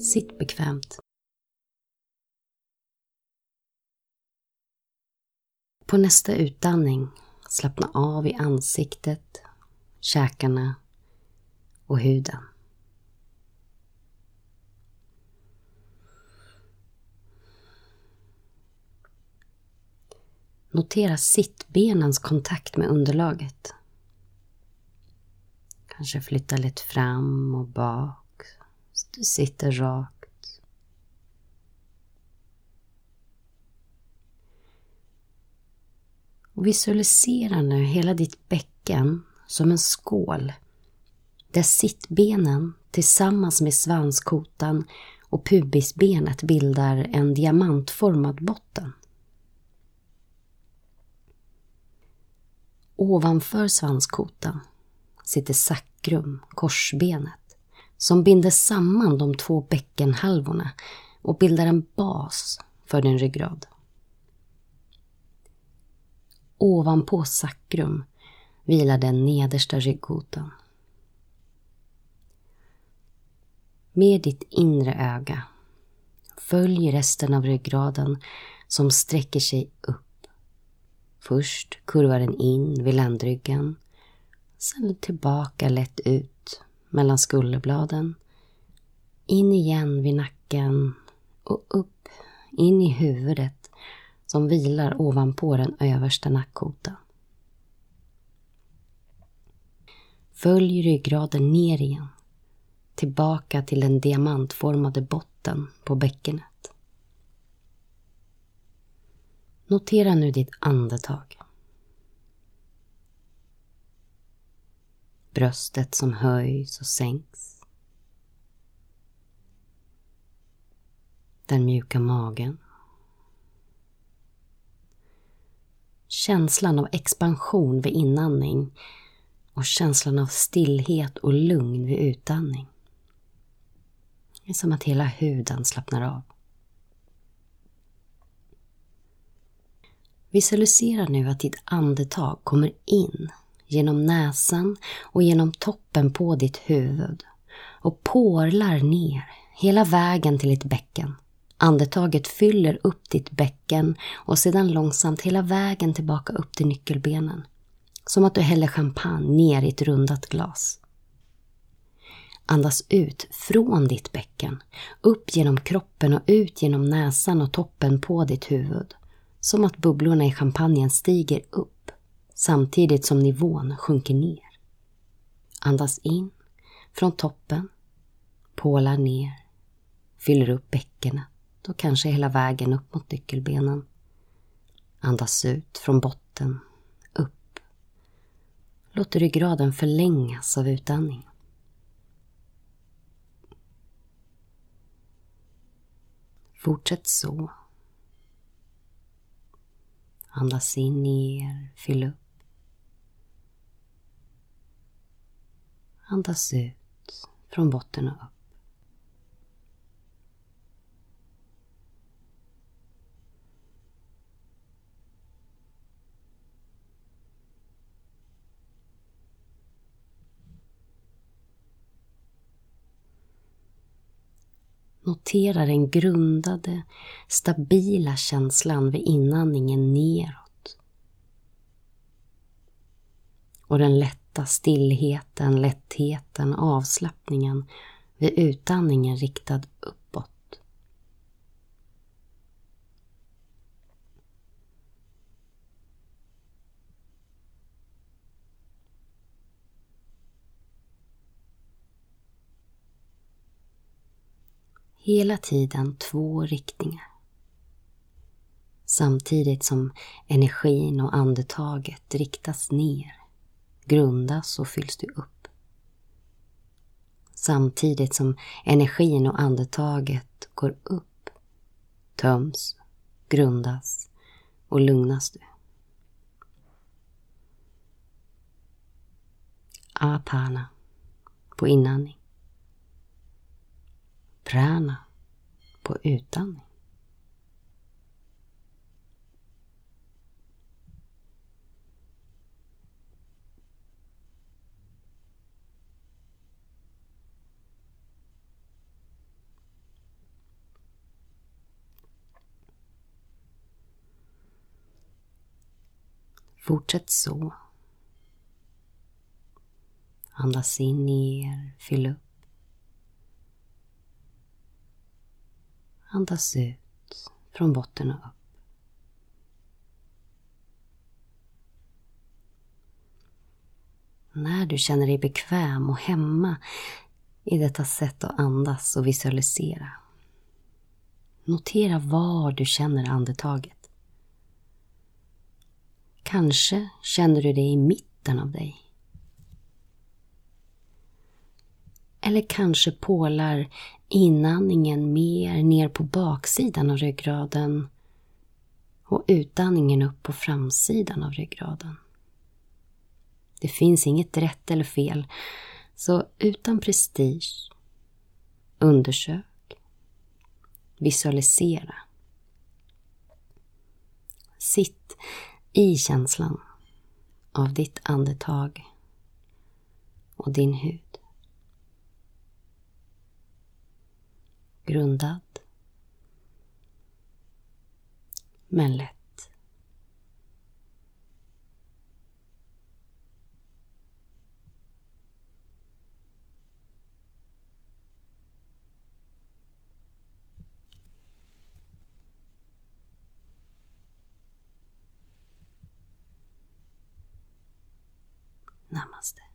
Sitt bekvämt. På nästa utandning slappna av i ansiktet, käkarna och huden. Notera sittbenens kontakt med underlaget. Kanske flytta lite fram och bak sitter rakt. Och visualisera nu hela ditt bäcken som en skål där sittbenen tillsammans med svanskotan och pubisbenet bildar en diamantformad botten. Ovanför svanskotan sitter sakrum, korsbenet, som binder samman de två bäckenhalvorna och bildar en bas för din ryggrad. Ovanpå sakrum vilar den nedersta ryggkotan. Med ditt inre öga följ resten av ryggraden som sträcker sig upp Först kurvar den in vid ländryggen. Sen tillbaka lätt ut mellan skulderbladen. In igen vid nacken och upp in i huvudet som vilar ovanpå den översta nackkotan. Följ ryggraden ner igen. Tillbaka till den diamantformade botten på bäckenet. Notera nu ditt andetag. Bröstet som höjs och sänks. Den mjuka magen. Känslan av expansion vid inandning och känslan av stillhet och lugn vid utandning. Det är som att hela huden slappnar av. Visualisera nu att ditt andetag kommer in genom näsan och genom toppen på ditt huvud och porlar ner hela vägen till ditt bäcken. Andetaget fyller upp ditt bäcken och sedan långsamt hela vägen tillbaka upp till nyckelbenen. Som att du häller champagne ner i ett rundat glas. Andas ut från ditt bäcken, upp genom kroppen och ut genom näsan och toppen på ditt huvud. Som att bubblorna i champagnen stiger upp samtidigt som nivån sjunker ner. Andas in från toppen, pålar ner, fyller upp bäckenet och kanske hela vägen upp mot nyckelbenen. Andas ut från botten, upp. Låt ryggraden förlängas av utandning. Fortsätt så Andas in ner, fyll upp. Andas ut från botten och upp. Notera den grundade, stabila känslan vid inandningen neråt. Och den lätta stillheten, lättheten, avslappningen vid utandningen riktad uppåt. hela tiden två riktningar. Samtidigt som energin och andetaget riktas ner, grundas och fylls du upp. Samtidigt som energin och andetaget går upp, töms, grundas och lugnas du. Apana på inandning prana på utandning. Fortsätt så. Andas in ner, fyll upp. Andas ut från botten och upp. När du känner dig bekväm och hemma i detta sätt att andas och visualisera. Notera var du känner andetaget. Kanske känner du det i mitten av dig. Eller kanske pålar inandningen mer ner på baksidan av ryggraden och utandningen upp på framsidan av ryggraden. Det finns inget rätt eller fel, så utan prestige, undersök, visualisera. Sitt i känslan av ditt andetag och din hud. Grundad, men lätt. Namaste.